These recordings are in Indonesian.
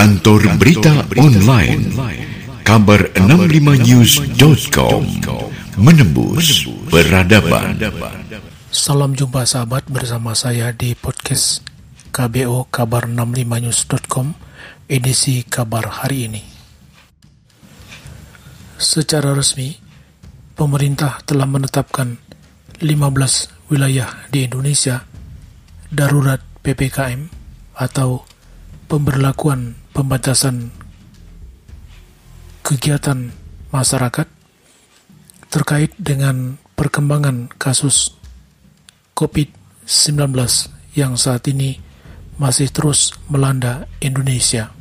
Kantor Berita Online. Kabar 65news.com Menembus Peradaban. Salam jumpa sahabat bersama saya di podcast KBO Kabar 65news.com edisi kabar hari ini. Secara resmi, pemerintah telah menetapkan 15 wilayah di Indonesia darurat PPKM atau pemberlakuan pembatasan kegiatan masyarakat terkait dengan perkembangan kasus COVID-19 yang saat ini masih terus melanda Indonesia.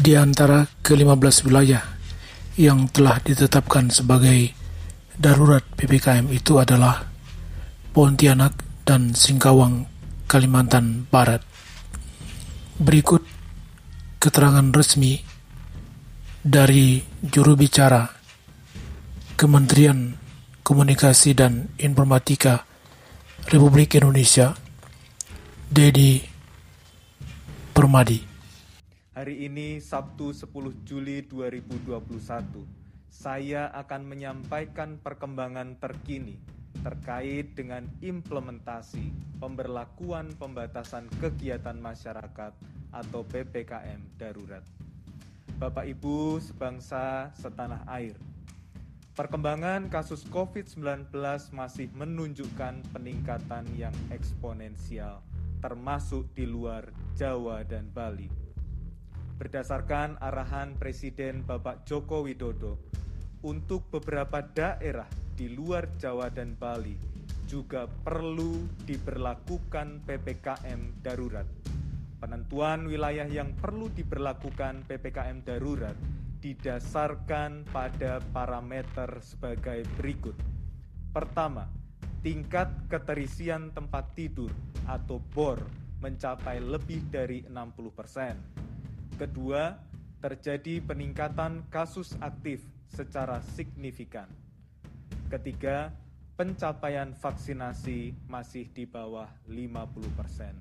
Di antara ke-15 wilayah yang telah ditetapkan sebagai darurat PPKM itu adalah Pontianak dan Singkawang, Kalimantan Barat. Berikut keterangan resmi dari juru bicara Kementerian Komunikasi dan Informatika Republik Indonesia, Dedi Permadi. Hari ini Sabtu 10 Juli 2021, saya akan menyampaikan perkembangan terkini terkait dengan implementasi pemberlakuan pembatasan kegiatan masyarakat atau PPKM darurat. Bapak Ibu sebangsa setanah air, perkembangan kasus COVID-19 masih menunjukkan peningkatan yang eksponensial, termasuk di luar Jawa dan Bali. Berdasarkan arahan Presiden Bapak Joko Widodo, untuk beberapa daerah di luar Jawa dan Bali juga perlu diberlakukan PPKM darurat. Penentuan wilayah yang perlu diberlakukan PPKM darurat didasarkan pada parameter sebagai berikut. Pertama, tingkat keterisian tempat tidur atau BOR mencapai lebih dari 60%. Kedua, terjadi peningkatan kasus aktif secara signifikan. Ketiga, pencapaian vaksinasi masih di bawah 50%.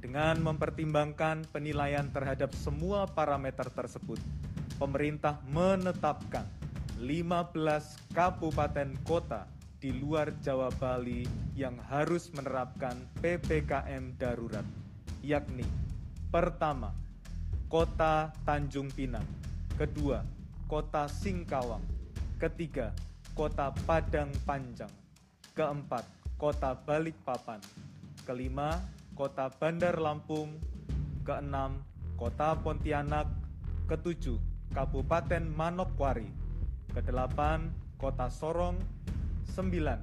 Dengan mempertimbangkan penilaian terhadap semua parameter tersebut, pemerintah menetapkan 15 kabupaten kota di luar Jawa Bali yang harus menerapkan PPKM darurat, yakni pertama, Kota Tanjung Pinang, kedua, Kota Singkawang, ketiga, Kota Padang Panjang. Keempat, Kota Balikpapan. Kelima, Kota Bandar Lampung. Keenam, Kota Pontianak. Ketujuh, Kabupaten Manokwari. Kedelapan, Kota Sorong. Sembilan,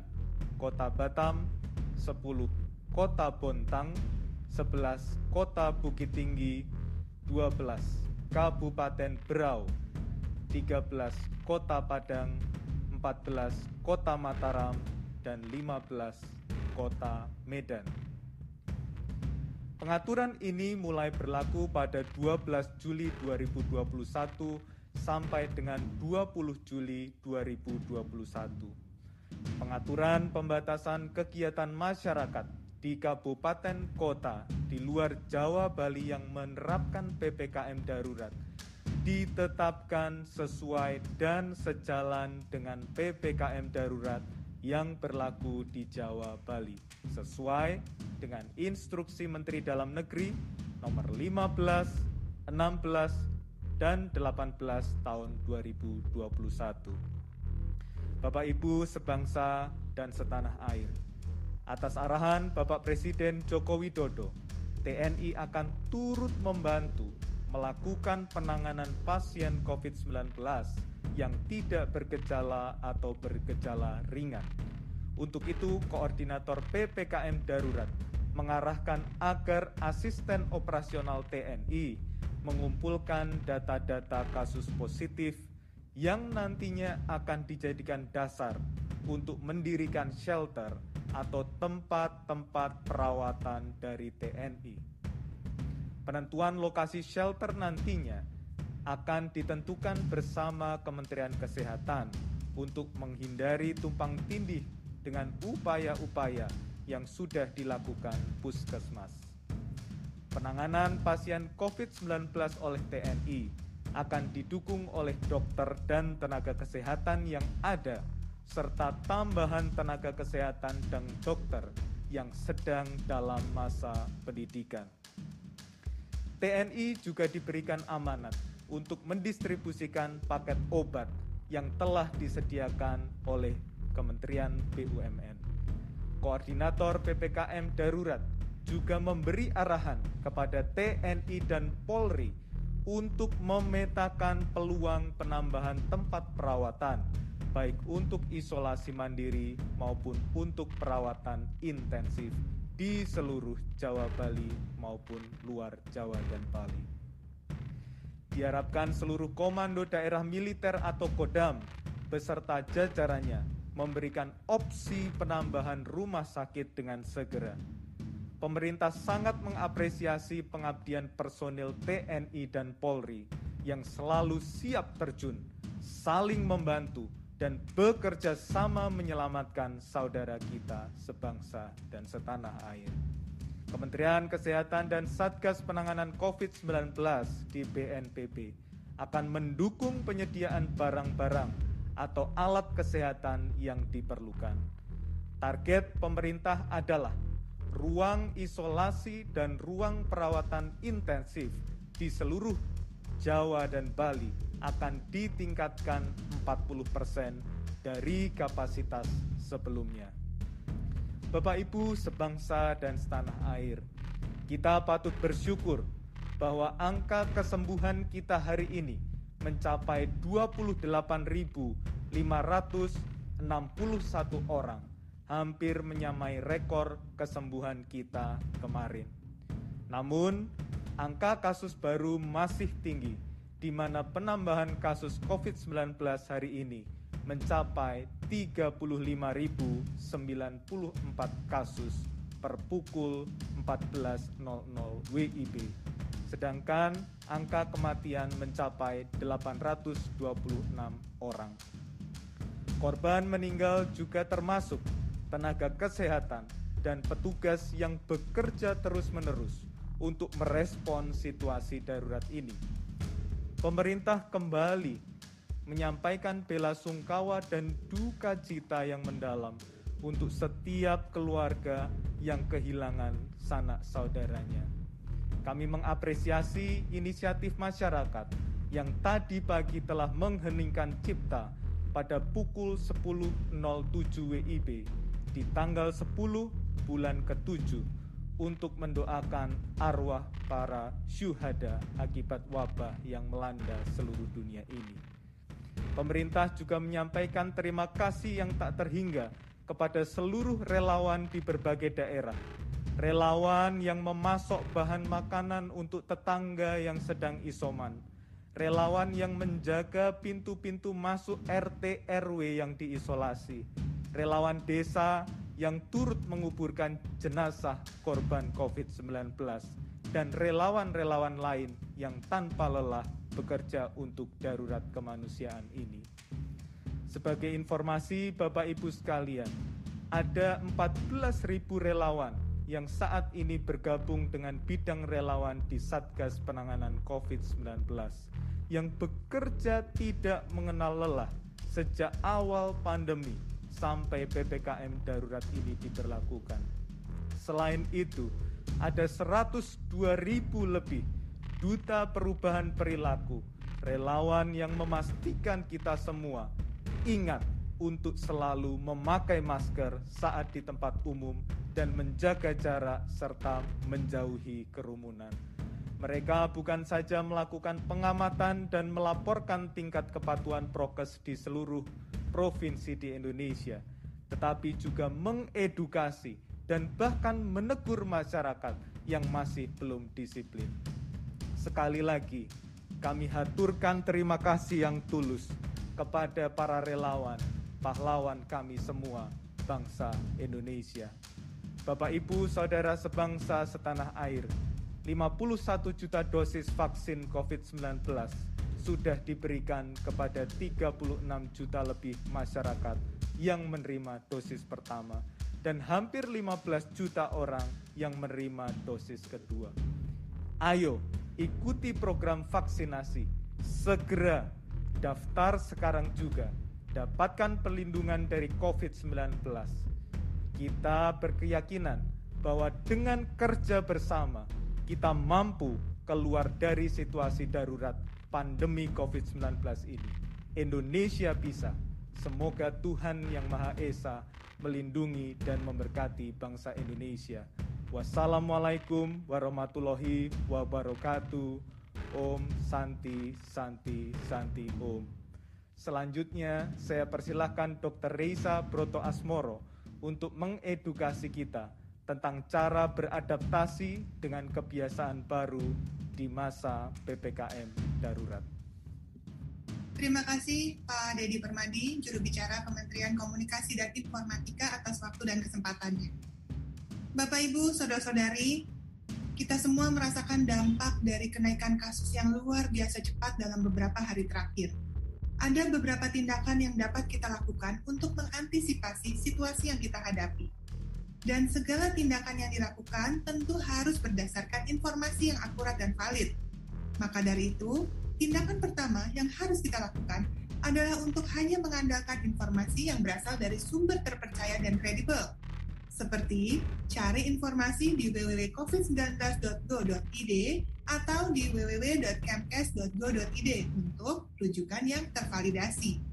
Kota Batam. Sepuluh, Kota Bontang. Sebelas, Kota Bukit Tinggi. Dua belas, Kabupaten Berau. Tiga belas, Kota Padang 14 Kota Mataram, dan 15 Kota Medan. Pengaturan ini mulai berlaku pada 12 Juli 2021 sampai dengan 20 Juli 2021. Pengaturan pembatasan kegiatan masyarakat di kabupaten kota di luar Jawa Bali yang menerapkan PPKM darurat ditetapkan sesuai dan sejalan dengan PPKM darurat yang berlaku di Jawa Bali sesuai dengan instruksi Menteri Dalam Negeri nomor 15, 16, dan 18 tahun 2021. Bapak Ibu sebangsa dan setanah air, atas arahan Bapak Presiden Joko Widodo, TNI akan turut membantu melakukan penanganan pasien COVID-19 yang tidak bergejala atau bergejala ringan. Untuk itu, Koordinator PPKM Darurat mengarahkan agar asisten operasional TNI mengumpulkan data-data kasus positif yang nantinya akan dijadikan dasar untuk mendirikan shelter atau tempat-tempat perawatan dari TNI. Penentuan lokasi shelter nantinya akan ditentukan bersama Kementerian Kesehatan untuk menghindari tumpang tindih dengan upaya-upaya yang sudah dilakukan puskesmas. Penanganan pasien COVID-19 oleh TNI akan didukung oleh dokter dan tenaga kesehatan yang ada, serta tambahan tenaga kesehatan dan dokter yang sedang dalam masa pendidikan. TNI juga diberikan amanat untuk mendistribusikan paket obat yang telah disediakan oleh Kementerian BUMN. Koordinator PPKM Darurat juga memberi arahan kepada TNI dan Polri untuk memetakan peluang penambahan tempat perawatan, baik untuk isolasi mandiri maupun untuk perawatan intensif di seluruh Jawa Bali maupun luar Jawa dan Bali. Diharapkan seluruh komando daerah militer atau Kodam beserta jajarannya memberikan opsi penambahan rumah sakit dengan segera pemerintah sangat mengapresiasi pengabdian personil TNI dan Polri yang selalu siap terjun, saling membantu, dan bekerja sama menyelamatkan saudara kita sebangsa dan setanah air. Kementerian Kesehatan dan Satgas Penanganan COVID-19 di BNPB akan mendukung penyediaan barang-barang atau alat kesehatan yang diperlukan. Target pemerintah adalah ruang isolasi dan ruang perawatan intensif di seluruh Jawa dan Bali akan ditingkatkan 40% dari kapasitas sebelumnya. Bapak Ibu sebangsa dan setanah air, kita patut bersyukur bahwa angka kesembuhan kita hari ini mencapai 28.561 orang hampir menyamai rekor kesembuhan kita kemarin. Namun, angka kasus baru masih tinggi, di mana penambahan kasus COVID-19 hari ini mencapai 35.094 kasus per pukul 14.00 WIB. Sedangkan angka kematian mencapai 826 orang. Korban meninggal juga termasuk tenaga kesehatan, dan petugas yang bekerja terus-menerus untuk merespon situasi darurat ini. Pemerintah kembali menyampaikan bela sungkawa dan duka cita yang mendalam untuk setiap keluarga yang kehilangan sanak saudaranya. Kami mengapresiasi inisiatif masyarakat yang tadi pagi telah mengheningkan cipta pada pukul 10.07 WIB di tanggal 10 bulan ke-7 untuk mendoakan arwah para syuhada akibat wabah yang melanda seluruh dunia ini. Pemerintah juga menyampaikan terima kasih yang tak terhingga kepada seluruh relawan di berbagai daerah. Relawan yang memasok bahan makanan untuk tetangga yang sedang isoman. Relawan yang menjaga pintu-pintu masuk RT RW yang diisolasi relawan desa yang turut menguburkan jenazah korban COVID-19 dan relawan-relawan lain yang tanpa lelah bekerja untuk darurat kemanusiaan ini. Sebagai informasi Bapak Ibu sekalian, ada 14.000 relawan yang saat ini bergabung dengan bidang relawan di Satgas Penanganan COVID-19 yang bekerja tidak mengenal lelah sejak awal pandemi sampai PPKM darurat ini diberlakukan. Selain itu, ada 102 ribu lebih duta perubahan perilaku, relawan yang memastikan kita semua ingat untuk selalu memakai masker saat di tempat umum dan menjaga jarak serta menjauhi kerumunan. Mereka bukan saja melakukan pengamatan dan melaporkan tingkat kepatuhan prokes di seluruh provinsi di Indonesia, tetapi juga mengedukasi dan bahkan menegur masyarakat yang masih belum disiplin. Sekali lagi, kami haturkan terima kasih yang tulus kepada para relawan, pahlawan kami semua, bangsa Indonesia. Bapak Ibu, Saudara sebangsa setanah air, 51 juta dosis vaksin COVID-19 sudah diberikan kepada 36 juta lebih masyarakat yang menerima dosis pertama dan hampir 15 juta orang yang menerima dosis kedua. Ayo, ikuti program vaksinasi. Segera daftar sekarang juga. Dapatkan perlindungan dari COVID-19. Kita berkeyakinan bahwa dengan kerja bersama, kita mampu keluar dari situasi darurat pandemi COVID-19 ini. Indonesia bisa. Semoga Tuhan Yang Maha Esa melindungi dan memberkati bangsa Indonesia. Wassalamualaikum warahmatullahi wabarakatuh. Om Santi Santi Santi Om. Selanjutnya saya persilahkan Dr. Reisa Broto Asmoro untuk mengedukasi kita tentang cara beradaptasi dengan kebiasaan baru di masa PPKM darurat. Terima kasih Pak Dedi Permadi, juru bicara Kementerian Komunikasi dan Informatika atas waktu dan kesempatannya. Bapak Ibu, saudara-saudari, kita semua merasakan dampak dari kenaikan kasus yang luar biasa cepat dalam beberapa hari terakhir. Ada beberapa tindakan yang dapat kita lakukan untuk mengantisipasi situasi yang kita hadapi. Dan segala tindakan yang dilakukan tentu harus berdasarkan informasi yang akurat dan valid. Maka dari itu, tindakan pertama yang harus kita lakukan adalah untuk hanya mengandalkan informasi yang berasal dari sumber terpercaya dan kredibel, seperti cari informasi di www.covid19.go.id atau di www.kemkes.go.id untuk rujukan yang tervalidasi.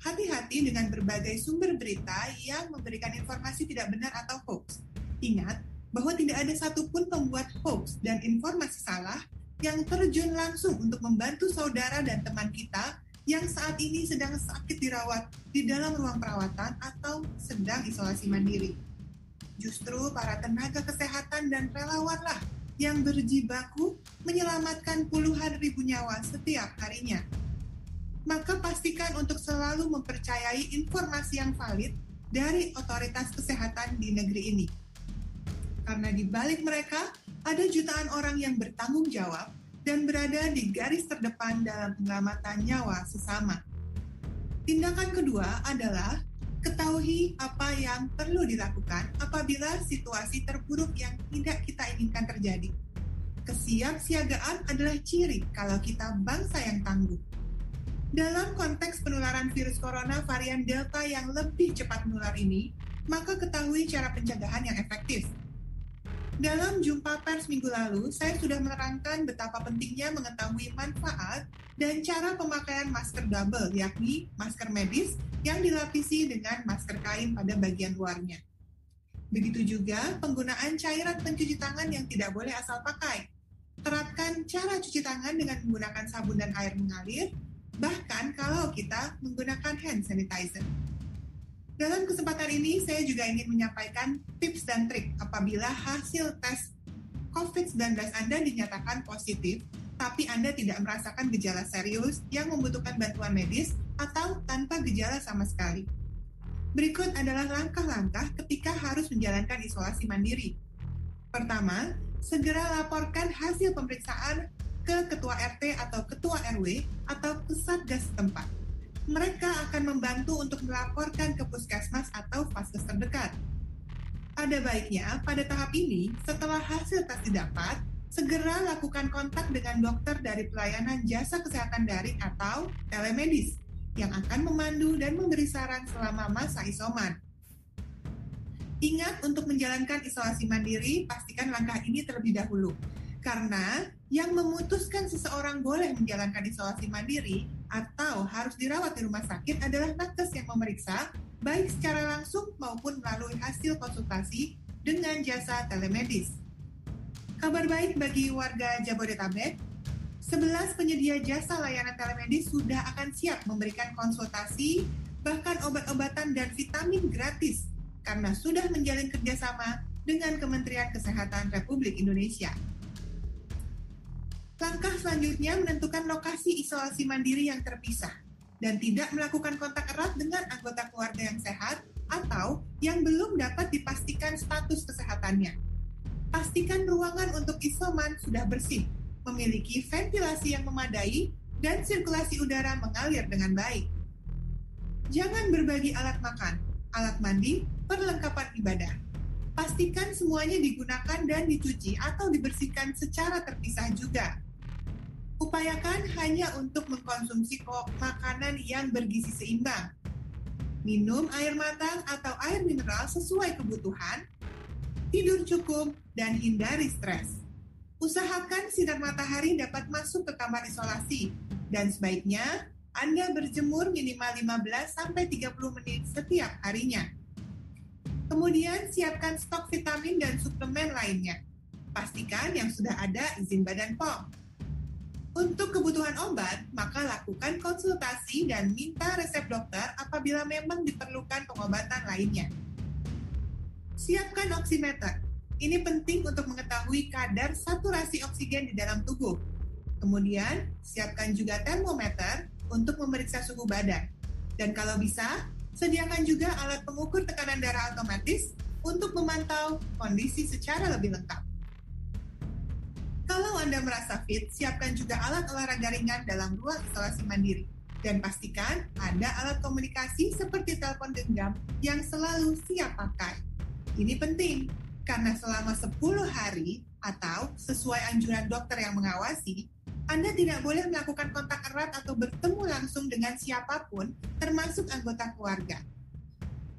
Hati-hati dengan berbagai sumber berita yang memberikan informasi tidak benar atau hoax. Ingat bahwa tidak ada satupun pembuat hoax dan informasi salah yang terjun langsung untuk membantu saudara dan teman kita yang saat ini sedang sakit dirawat di dalam ruang perawatan atau sedang isolasi mandiri. Justru para tenaga kesehatan dan relawanlah yang berjibaku menyelamatkan puluhan ribu nyawa setiap harinya. Maka pastikan untuk selalu mempercayai informasi yang valid dari otoritas kesehatan di negeri ini. Karena di balik mereka ada jutaan orang yang bertanggung jawab dan berada di garis terdepan dalam penyelamatan nyawa sesama. Tindakan kedua adalah ketahui apa yang perlu dilakukan apabila situasi terburuk yang tidak kita inginkan terjadi. Kesiapsiagaan adalah ciri kalau kita bangsa yang tangguh. Dalam konteks penularan virus corona varian Delta yang lebih cepat menular ini, maka ketahui cara pencegahan yang efektif. Dalam jumpa pers minggu lalu, saya sudah menerangkan betapa pentingnya mengetahui manfaat dan cara pemakaian masker double, yakni masker medis yang dilapisi dengan masker kain pada bagian luarnya. Begitu juga penggunaan cairan pencuci tangan yang tidak boleh asal pakai. Terapkan cara cuci tangan dengan menggunakan sabun dan air mengalir, bahkan kalau kita menggunakan hand sanitizer. Dalam kesempatan ini, saya juga ingin menyampaikan tips dan trik apabila hasil tes COVID-19 Anda dinyatakan positif, tapi Anda tidak merasakan gejala serius yang membutuhkan bantuan medis atau tanpa gejala sama sekali. Berikut adalah langkah-langkah ketika harus menjalankan isolasi mandiri. Pertama, segera laporkan hasil pemeriksaan ke ketua RT atau ketua RW atau ke Satgas setempat mereka akan membantu untuk melaporkan ke puskesmas atau vaskes terdekat. Ada baiknya pada tahap ini, setelah hasil tes didapat, segera lakukan kontak dengan dokter dari pelayanan jasa kesehatan daring atau telemedis yang akan memandu dan memberi saran selama masa isoman. Ingat untuk menjalankan isolasi mandiri, pastikan langkah ini terlebih dahulu. Karena yang memutuskan seseorang boleh menjalankan isolasi mandiri atau harus dirawat di rumah sakit adalah nakes yang memeriksa baik secara langsung maupun melalui hasil konsultasi dengan jasa telemedis. Kabar baik bagi warga Jabodetabek, 11 penyedia jasa layanan telemedis sudah akan siap memberikan konsultasi, bahkan obat-obatan dan vitamin gratis karena sudah menjalin kerjasama dengan Kementerian Kesehatan Republik Indonesia. Langkah selanjutnya menentukan lokasi isolasi mandiri yang terpisah dan tidak melakukan kontak erat dengan anggota keluarga yang sehat atau yang belum dapat dipastikan status kesehatannya. Pastikan ruangan untuk isoman sudah bersih, memiliki ventilasi yang memadai, dan sirkulasi udara mengalir dengan baik. Jangan berbagi alat makan, alat mandi, perlengkapan ibadah. Pastikan semuanya digunakan dan dicuci atau dibersihkan secara terpisah juga. Upayakan hanya untuk mengkonsumsi makanan yang bergizi seimbang. Minum air matang atau air mineral sesuai kebutuhan, tidur cukup, dan hindari stres. Usahakan sinar matahari dapat masuk ke kamar isolasi, dan sebaiknya Anda berjemur minimal 15-30 menit setiap harinya. Kemudian siapkan stok vitamin dan suplemen lainnya. Pastikan yang sudah ada izin Badan POM. Untuk kebutuhan obat, maka lakukan konsultasi dan minta resep dokter apabila memang diperlukan pengobatan lainnya. Siapkan oximeter. Ini penting untuk mengetahui kadar saturasi oksigen di dalam tubuh. Kemudian, siapkan juga termometer untuk memeriksa suhu badan. Dan kalau bisa, Sediakan juga alat pengukur tekanan darah otomatis untuk memantau kondisi secara lebih lengkap. Anda merasa fit, siapkan juga alat olahraga ringan dalam ruang isolasi mandiri. Dan pastikan ada alat komunikasi seperti telepon genggam yang selalu siap pakai. Ini penting, karena selama 10 hari atau sesuai anjuran dokter yang mengawasi, anda tidak boleh melakukan kontak erat atau bertemu langsung dengan siapa pun, termasuk anggota keluarga.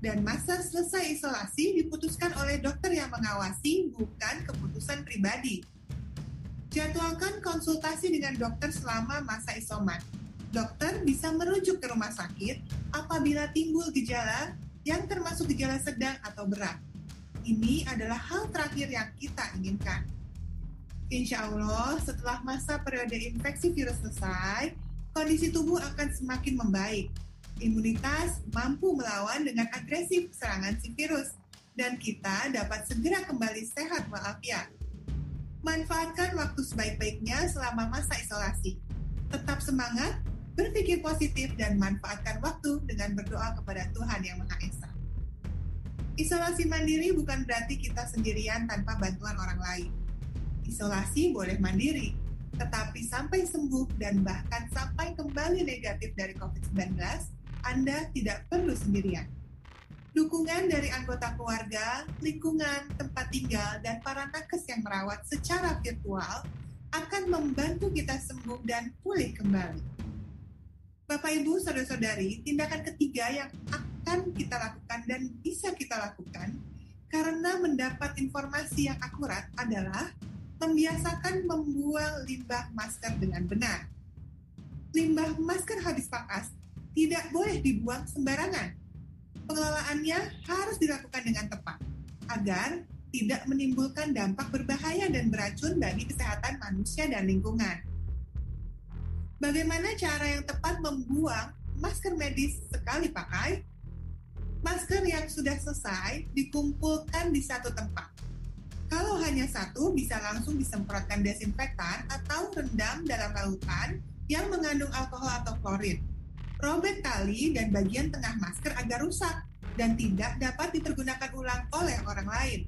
Dan masa selesai isolasi diputuskan oleh dokter yang mengawasi, bukan keputusan pribadi. Jadwalkan konsultasi dengan dokter selama masa isoman. Dokter bisa merujuk ke rumah sakit apabila timbul gejala yang termasuk gejala sedang atau berat. Ini adalah hal terakhir yang kita inginkan. Insya Allah, setelah masa periode infeksi virus selesai, kondisi tubuh akan semakin membaik. Imunitas mampu melawan dengan agresif serangan si virus, dan kita dapat segera kembali sehat walafiat. Manfaatkan waktu sebaik-baiknya selama masa isolasi. Tetap semangat, berpikir positif, dan manfaatkan waktu dengan berdoa kepada Tuhan Yang Maha Esa. Isolasi mandiri bukan berarti kita sendirian tanpa bantuan orang lain Isolasi boleh mandiri, tetapi sampai sembuh dan bahkan sampai kembali negatif dari COVID-19, Anda tidak perlu sendirian. Dukungan dari anggota keluarga, lingkungan, tempat tinggal, dan para nakes yang merawat secara virtual akan membantu kita sembuh dan pulih kembali. Bapak, Ibu, Saudara-saudari, tindakan ketiga yang akan kita lakukan dan bisa kita lakukan karena mendapat informasi yang akurat adalah membiasakan membuang limbah masker dengan benar. Limbah masker habis pakas tidak boleh dibuang sembarangan. Pengelolaannya harus dilakukan dengan tepat agar tidak menimbulkan dampak berbahaya dan beracun bagi kesehatan manusia dan lingkungan. Bagaimana cara yang tepat membuang masker medis sekali pakai? Masker yang sudah selesai dikumpulkan di satu tempat kalau hanya satu, bisa langsung disemprotkan desinfektan atau rendam dalam lautan yang mengandung alkohol atau klorin. Robek tali dan bagian tengah masker agar rusak dan tidak dapat dipergunakan ulang oleh orang lain.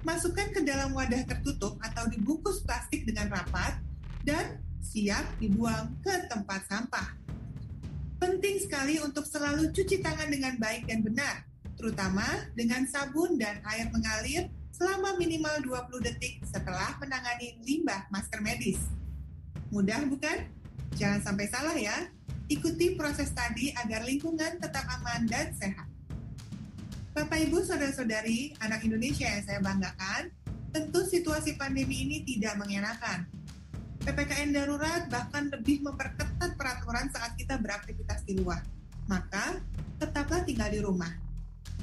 Masukkan ke dalam wadah tertutup atau dibungkus plastik dengan rapat dan siap dibuang ke tempat sampah. Penting sekali untuk selalu cuci tangan dengan baik dan benar, terutama dengan sabun dan air mengalir selama minimal 20 detik setelah menangani limbah masker medis. Mudah bukan? Jangan sampai salah ya. Ikuti proses tadi agar lingkungan tetap aman dan sehat. Bapak Ibu Saudara-saudari, anak Indonesia yang saya banggakan, tentu situasi pandemi ini tidak mengenakan. PPKM darurat bahkan lebih memperketat peraturan saat kita beraktivitas di luar. Maka, tetaplah tinggal di rumah.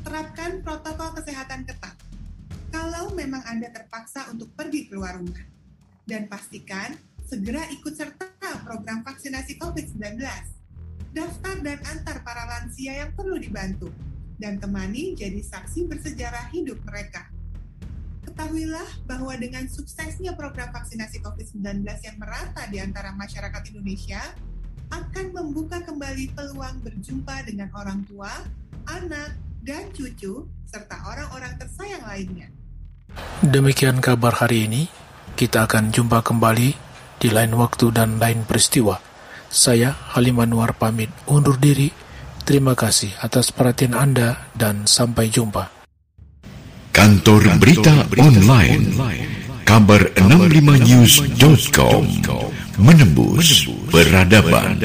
Terapkan protokol kesehatan ketat kalau memang Anda terpaksa untuk pergi keluar rumah. Dan pastikan segera ikut serta program vaksinasi COVID-19. Daftar dan antar para lansia yang perlu dibantu, dan temani jadi saksi bersejarah hidup mereka. Ketahuilah bahwa dengan suksesnya program vaksinasi COVID-19 yang merata di antara masyarakat Indonesia, akan membuka kembali peluang berjumpa dengan orang tua, anak, dan cucu, serta orang-orang tersayang lainnya. Demikian kabar hari ini. Kita akan jumpa kembali di lain waktu dan lain peristiwa. Saya Halim Anwar pamit undur diri. Terima kasih atas perhatian Anda dan sampai jumpa. Kantor Berita Online Kabar 65news.com Menembus Peradaban